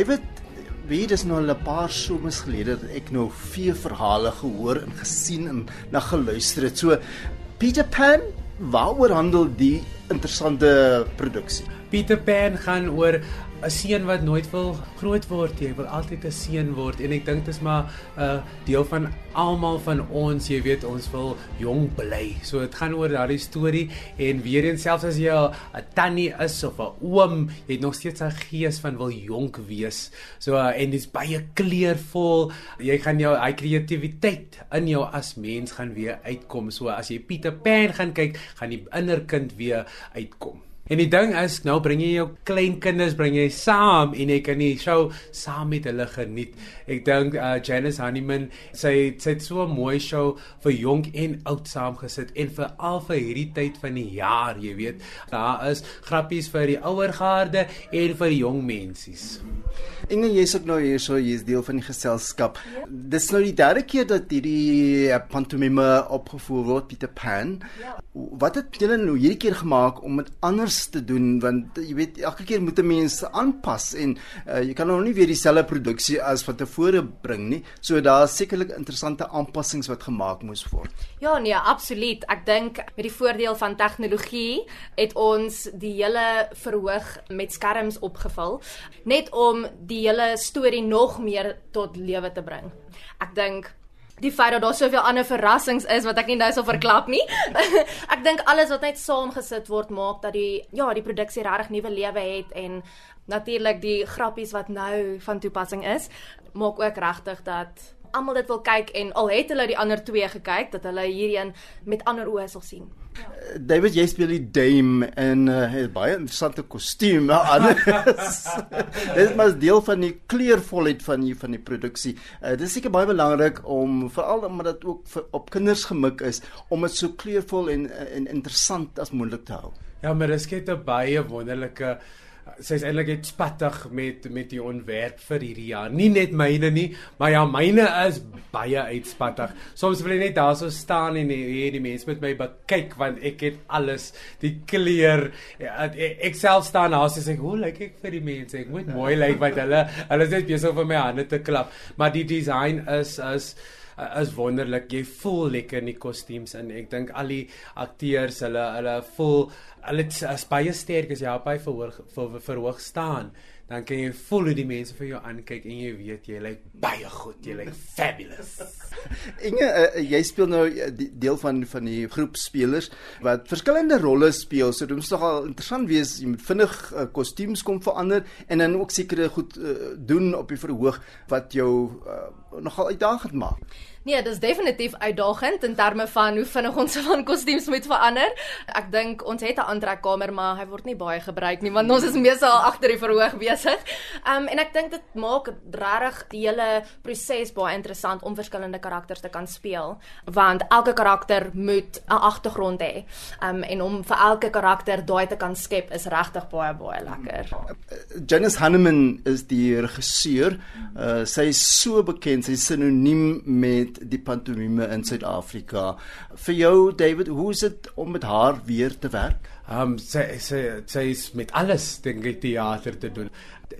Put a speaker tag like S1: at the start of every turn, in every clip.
S1: David, weet dis nou al 'n paar somers gelede dat ek nou vee verhale gehoor en gesien en na geluister het. So Peter Pan, waaroor handel die interessante produksie?
S2: Peter Pan gaan oor 'n seun wat nooit wil groot word nie. Hy wil altyd 'n seun word en ek dink dit is maar 'n uh, deel van almal van ons, jy weet, ons wil jong bly. So dit gaan oor daardie storie en weer eens selfs as jy 'n tannie is of 'n oom, jy het nog steeds 'n gees van wil jonk wees. So uh, en dit's baie kleurvol. Jy gaan jou hy kreatiwiteit in jou as mens gaan weer uitkom. So as jy Peter Pan gaan kyk, gaan die innerkind weer uitkom. En die ding is, nou bring jy jou kleinkinders bring jy saam en jy kan die show saam met hulle geniet. Ek dink uh Janice Honeyman sy sy het so 'n mooi show vir jonk en oud saamgesit en vir al vir hierdie tyd van die jaar, jy weet. Daar is grappies vir die ouer garde en vir die jong mensies.
S1: Inge, jy's ook nou hier so, jy's deel van die geselskap. Ja. Dis nou die derde keer dat hierdie uh, pantomime opgevoer word, Peter Pan. Ja. Wat het julle nou hierdie keer gemaak om dit anders te doen want jy weet elke keer moet 'n mens aanpas en uh, jy kan nou nie weer dieselfde produksie as wat tevore bring nie. So daar's sekerlik interessante aanpassings wat gemaak moes word.
S3: Ja, nee, absoluut. Ek dink met die voordeel van tegnologie het ons die hele verhoog met skerms opgevul net om die hele storie nog meer tot lewe te bring. Ek dink die feit dat daar soveel ander verrassings is wat ek nie nou sal verklap nie. ek dink alles wat net saamgesit word maak dat die ja, die produksie regtig nuwe lewe het en natuurlik die grappies wat nou van toepassing is, maak ook regtig dat almal dit wil kyk en al het hulle die ander twee gekyk dat hulle hierheen met ander oë sal sien.
S1: Ja. David jy speel die dame en uh, het baie interessante kostuum dit is deel van die kleurvolheid van die van die produksie. Uh, dit is seker baie belangrik om veral omdat dit ook vir, op kinders gemik is om dit so kleurvol en en interessant as moontlik te hou.
S2: Ja, maar dit skep 'n baie wonderlike sy's eintlik net spattig met met die ontwerp vir hierdie jaar. Nie net myne nie, maar ja, myne is baie uitspattig. Soms wil ek net daar so staan en hê die mense met my kyk want ek het alles, die kleur. Ja, ek self staan daar sê ek, "Hoe lyk ek vir die mense? Ek moet mooi lyk wat hulle hulle is net besig om my hande te klap." Maar die design is is is wonderlik. Jy voel lekker in die kostuums en ek dink al die akteurs, hulle hulle voel hulle is baie sterk as jy op hy verhoog ver, verhoog staan. Dan kan jy voel hoe die mense vir jou aankyk en jy weet jy lyk baie goed, jy lyk fabulous.
S1: Inge, uh, jy speel nou uh, deel van van die groep spelers wat verskillende rolle speel. So dit moet nogal interessant wees. Jy moet vinnig uh, kostuums kom verander en dan ook sekere goed uh, doen op die verhoog wat jou uh, nogal uitdagend maak.
S3: Nee, dit is definitief uitdagend in terme van hoe vinnig ons van kostuums moet verander. Ek dink ons het 'n aantrekkamer, maar hy word nie baie gebruik nie want ons is meestal agter die verhoog besig. Um en ek dink dit maak regtig die hele proses baie interessant om verskillende karakters te kan speel, want elke karakter moet 'n agtergrond hê. Um en om vir elke karakter daai te kan skep is regtig baie baie lekker.
S1: Janice Hanneman is die regisseur. Uh, sy is so bekend, sy is sinoniem met met die pantomime in Suid-Afrika. Vir jou David, hoe is dit om met haar weer te werk?
S2: Ehm um, sy sy sy is met alles dink ek teater te doen.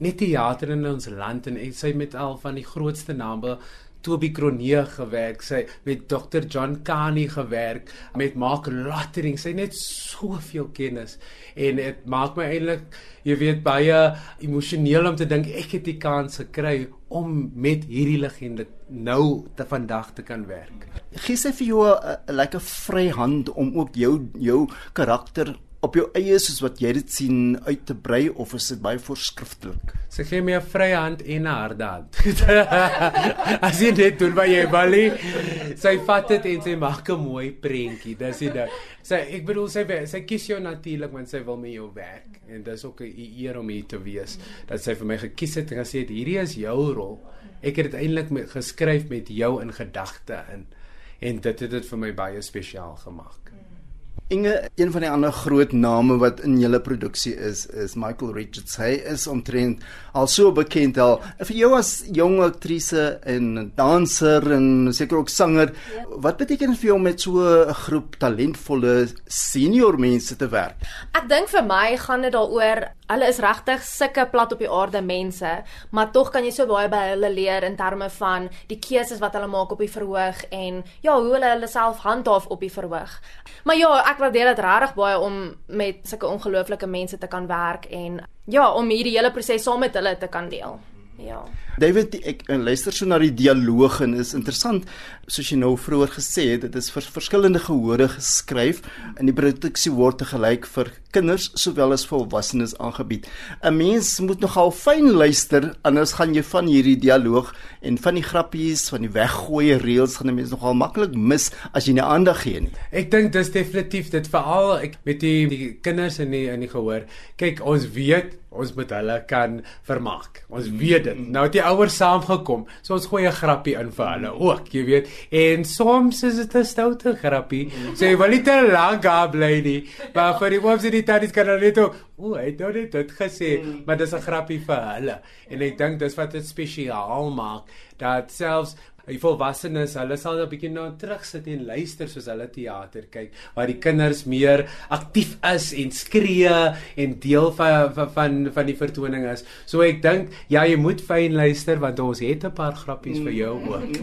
S2: Net teater in ons land en sy met al van die grootste name Toby Kronee gewerk, sy met Dr John Kani gewerk, met Mark Lottering, sy net soveel kennis en dit maak my eintlik, jy weet, baie emosioneel om te dink ek het die kans gekry om met hierdie legende nou te vandag te kan werk.
S1: Gee sy vir jou 'n lekker vry hand om ook jou jou karakter op jou eie soos wat jy dit sien uit te brei of is dit baie voorskriftelik?
S2: Sy gee my 'n vrye hand en 'n harde hand. As jy dit doen by jy balie, sy vat dit en sy maak 'n mooi prentjie. Dis dit. Sy ek bedoel sy sy kies jou natuurlik want sy wil met jou werk en dis ook 'n eer om hier te wees dat sy vir my gekies het en gesê het hierdie is jou rol. Ek het dit eintlik geskryf met jou in gedagte in en dit het dit vir my baie spesiaal gemaak.
S1: Inge, een van die ander groot name wat in julle produksie is, is Michael Richards. Hy is omtrent al so bekend al. Vir jou as jong aktrise en danser en seker ook sanger, ja. wat beteken vir jou om met so 'n groep talentvolle senior mense te werk?
S3: Ek dink vir my gaan dit daaroor hulle is regtig sulke plat op die aarde mense, maar tog kan jy so baie by hulle leer in terme van die keuses wat hulle maak op die verhoog en ja, hoe hulle hulle self handhaaf op die verhoog. Maar ja, ek waardeer dit regtig baie om met sulke ongelooflike mense te kan werk en ja, om hierdie hele proses saam met hulle te kan deel. Ja.
S1: David, ek luister so na die dialoog en is interessant soos jy nou vroeër gesê het, dit is vir verskillende gehore geskryf en die produksie word te gelyk vir kinders sowel as volwassenes aangebied. 'n Mens moet nogal fyn luister anders gaan jy van hierdie dialoog en van die grappies, van die weggooi reels gaan 'n mens nogal maklik mis as jy nie aandag gee nie.
S2: Ek dink dis definitief dit veral ek met die, die kinders in die in die gehoor. Kyk, ons weet ons moet hulle kan vermaak. Ons weet dit. Nou het die ouers saamgekom. So ons gooi 'n grappie in vir hulle ook, jy weet. En soms is dit 'n stoute grappie. So jy wil nie te lank daar bly nie. Maar vir die ooms en die tannies kan hulle net o, hy het nou dit gesê, maar dis 'n grappie vir hulle. En ek dink dis wat dit spesiaal maak dat selfs die volwassenes, hulle sal 'n bietjie nou terugsit en luister soos hulle teater kyk, waar die kinders meer aktief is en skree en deel van van van, die vertoning is. So ek dink ja, jy moet fyn luister want ons het 'n paar grappies vir jou ook.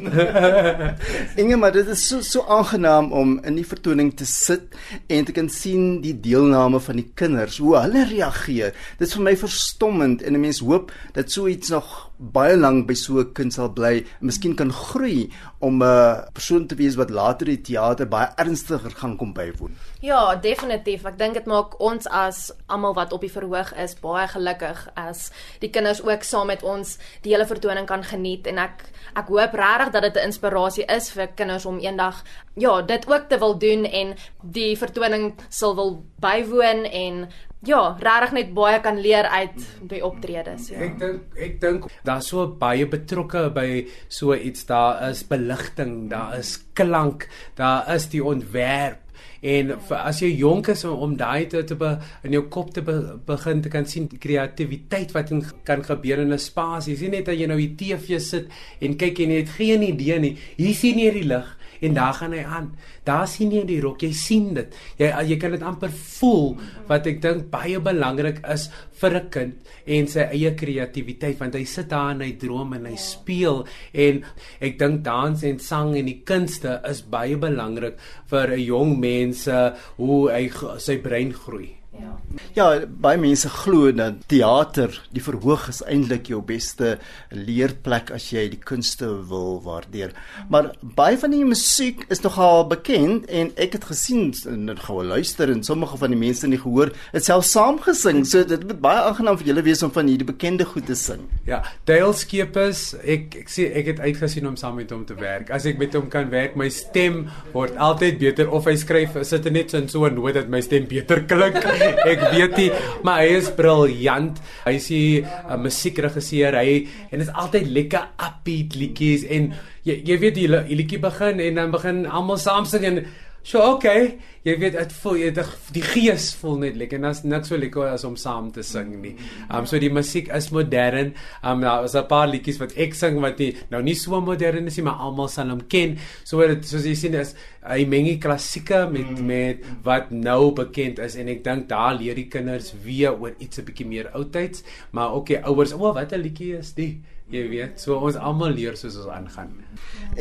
S1: Inge, maar dit is so so aangenaam om in die vertoning te sit en te kan sien die deelname van die kinders, hoe hulle reageer. Dit is vir my verstommend en 'n mens hoop dat so iets nog baie lank by so 'n kind sal bly en miskien kan groei om 'n persoon te wees wat later die teater baie ernstiger gaan kom bywoon.
S3: Ja, definitief. Ek dink dit maak ons as almal wat op die verhoog is baie gelukkig as die kinders ook saam met ons die hele vertoning kan geniet en ek ek hoop regtig dat dit 'n inspirasie is vir kinders om eendag ja, dit ook te wil doen en die vertoning sal wil bywoon en ja, regtig net baie kan leer uit die optredes. Ja.
S2: Ek dink ek dink daar's so baie betrokke by so iets daar is beligting, daar is klank, daar is die ontwerp en vir, as jy jonk is om, daai te, te be, in jou kop te be, begin te kan sien kreatiwiteit wat in, kan gebeur in 'n spasie. Jy sien net dat jy nou die TV sit en kyk en jy het geen idee nie. Hier sien jy die lig en daar gaan hy aan. Daar sien jy die rok, jy sien dit. Jy jy kan dit amper voel wat ek dink baie belangrik is vir 'n kind en sy eie kreatiwiteit want hy sit daar en hy droom en hy speel en ek dink dans en sang en die kunste is baie belangrik vir 'n jong mens hoe hy sy brein groei.
S1: Ja. Ja, baie mense glo dat teater, die verhoog is eintlik jou beste leerplek as jy die kunste wil waardeer. Maar baie van die musiek is nogal bekend en ek het gesien en gou luister en sommige van die mense in die gehoor het self saam gesing. So dit moet baie aangenaam vir julle wees om van hierdie bekende goed te sing.
S2: Ja, Dale Skeepers, ek ek sê ek het uitgesien om saam met hom te werk. As ek met hom kan werk, my stem word altyd beter of hy skryf sit net so in so 'n noot dat my stem beter klink. ek weet nie, maar hy is briljant. Hy is 'n uh, musiekregisseur. Hy en dit is altyd lekker upbeat liedjies en jy jy weet die liedjie begin en dan begin almal saam sing en so okay. Jy weet dit voel jy die, die gees voel net lekker en as niks so lekker as om saam te sing nie. Um so die musiek is modern. Um daar is 'n paar liedjies wat ek sing wat nie nou nie so modern is nie, maar almal sal hom ken. So dit soos jy sien is hy meng die klassieke met mm. met wat nou bekend is en ek dink daar leer die kinders weer oor iets 'n bietjie meer oudtyds, maar ook die ouers, o, oh, wat 'n liedjie is dit? Jy weet, so ons almal leer soos ons aangaan.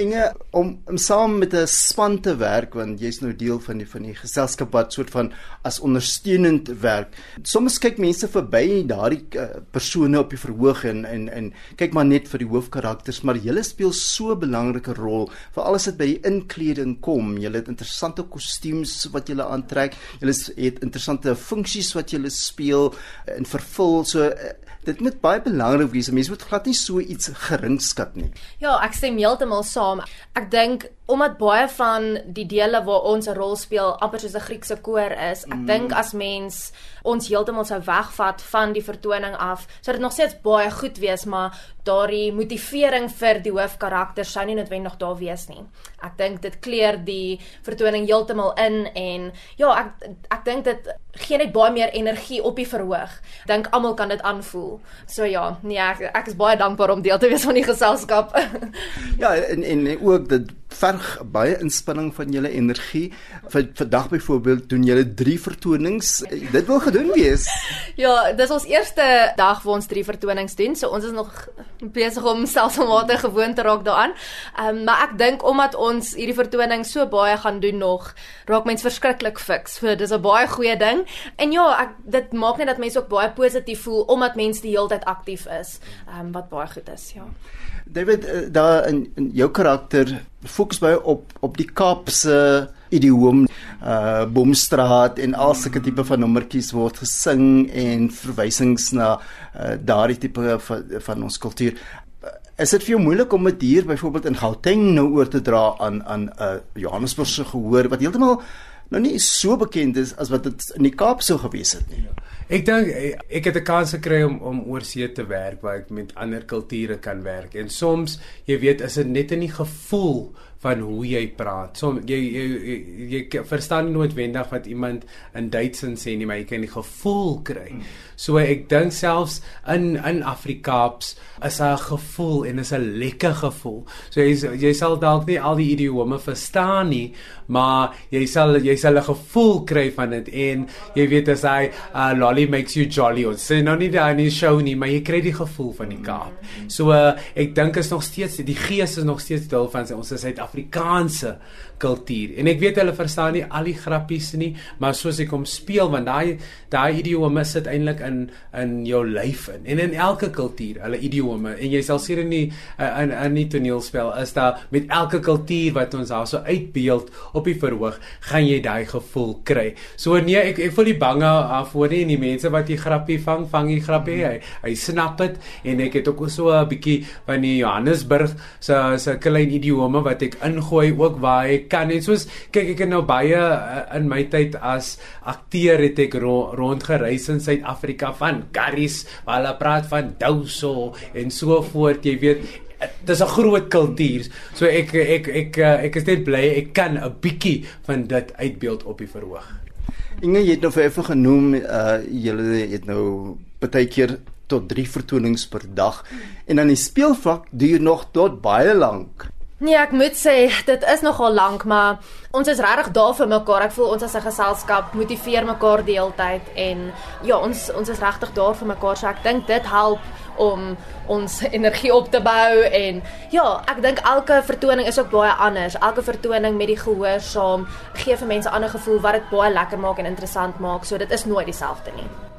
S1: Inge om, om saam met 'n span te werk want jy's nou deel van die van die geselskap wat soort van as ondersteunend werk. Soms kyk mense verby daardie uh, persone op die verhoog en en en kyk maar net vir die hoofkarakters, maar julle speel so 'n belangrike rol, veral as dit by die inkleding kom julle het interessante kostuums wat julle aantrek. Julle het interessante funksies wat julle speel en vervul. So eh, dit moet baie belangrik wees. Mense moet glad nie so iets geringskat nie.
S3: Ja, ek stem heeltemal saam. Ek dink omdat baie van die dele waar ons 'n rol speel amper soos 'n Griekse koor is, ek mm. dink as mens ons heeltemal sou wegvat van die vertoning af, sou dit nog steeds baie goed wees, maar daardie motivering vir die hoofkarakter sou nie noodwendig daar wees nie. Ek dink dit kleur die vertoning heeltemal in en ja, ek ek dink dit gee net baie meer energie op die verhoog. Dink almal kan dit aanvoel. So ja, nee, ek, ek is baie dankbaar om deel te wees van die geselskap.
S1: ja, en en ook dit verg baie inspanning van julle energie. Vir vandag byvoorbeeld doen julle 3 vertonings. Dit wil gedoen wees.
S3: Ja, dis ons eerste dag waar ons 3 vertonings doen. So ons is nog besig om stelselmatig gewoond te raak daaraan. Ehm um, maar ek dink omdat ons hierdie vertoning so baie gaan doen nog, raak mens verskriklik fiks. So dis 'n baie goeie ding. En ja, ek dit maak net dat mense ook baie positief voel omdat mense die hele tyd aktief is. Ehm um, wat baie goed is, ja.
S1: David, uh, daar in, in jou karakter fokus baie op op die Kaapse idioom, uh Boomstraat en al sulke tipe van nommertjies word gesing en verwysings na uh, daardie tipe van, van ons kultuur. Is dit vir jou moeilik om dit hier byvoorbeeld in Gauteng nou oor te dra aan aan 'n uh, Johannesburgse gehoor wat heeltemal nou nie so bekend is as wat dit in die Kaap sou gewees het nie? Ja.
S2: Ek dink eh, ek het 'n kans gekry om om oorsee te werk waar ek met ander kulture kan werk. En soms, jy weet, is dit net in die gevoel van hoe jy praat. So jy jy, jy, jy, verstaan nie noodwendig wat iemand in Duits sê nie, maar jy kan die gevoel kry. So ek dink selfs in in Afrikaans is 'n gevoel en is 'n lekker gevoel. So jy jy sal dalk nie al die idiome verstaan nie, maar jy sal jy sal 'n gevoel kry van dit en jy weet as hy uh, lolly makes you jolly ons sê nou nie daai in die show nie, maar jy kry die gevoel van die Kaap. So uh, ek dink is nog steeds die gees is nog steeds deel van ons is Suid-Afrikaanse kultuur. En ek weet hulle verstaan nie al die grappies nie, maar soos ek hom speel want daai daai idiome sit eintlik in in jou lyf in en in elke kultuur, hulle idiome en jy sal sien in die in in die toneelspel is daar met elke kultuur wat ons daar so uitbeeld op die verhoog, gaan jy daai gevoel kry. So nee, ek ek voel die bange af voor nie en die mense wat die grappie vang, vang die grappie. Hy hy snap dit en ek het ook so 'n bietjie van die Johannesburg se se klein idiome wat ek ingooi ook waar ek kan. Net soos kyk ek het nou baie uh, in my tyd as akteur het ek ro rondgereis in Suid-Afrika van curries waar hulle praat van douso en so voort jy weet. Dis 'n groot kultuur. So ek ek ek ek, ek is net bly ek kan 'n bietjie van dit uitbeeld op die verhoog.
S1: Inge jy het nou vir effe genoem uh julle het nou baie keer tot 3 vertonings per dag. En dan die speelvak duur nog tot baie lank
S3: Nee, ek moet sê dit is nogal lank, maar ons is regtig daar vir mekaar. Ek voel ons as 'n geselskap motiveer mekaar die hele tyd en ja, ons ons is regtig daar vir mekaar. So ek dink dit help om ons energie op te bou en ja, ek dink elke vertoning is ook baie anders. Elke vertoning met die gehoor saam gee vir mense 'n ander gevoel wat dit baie lekker maak en interessant maak. So dit is nooit dieselfde nie.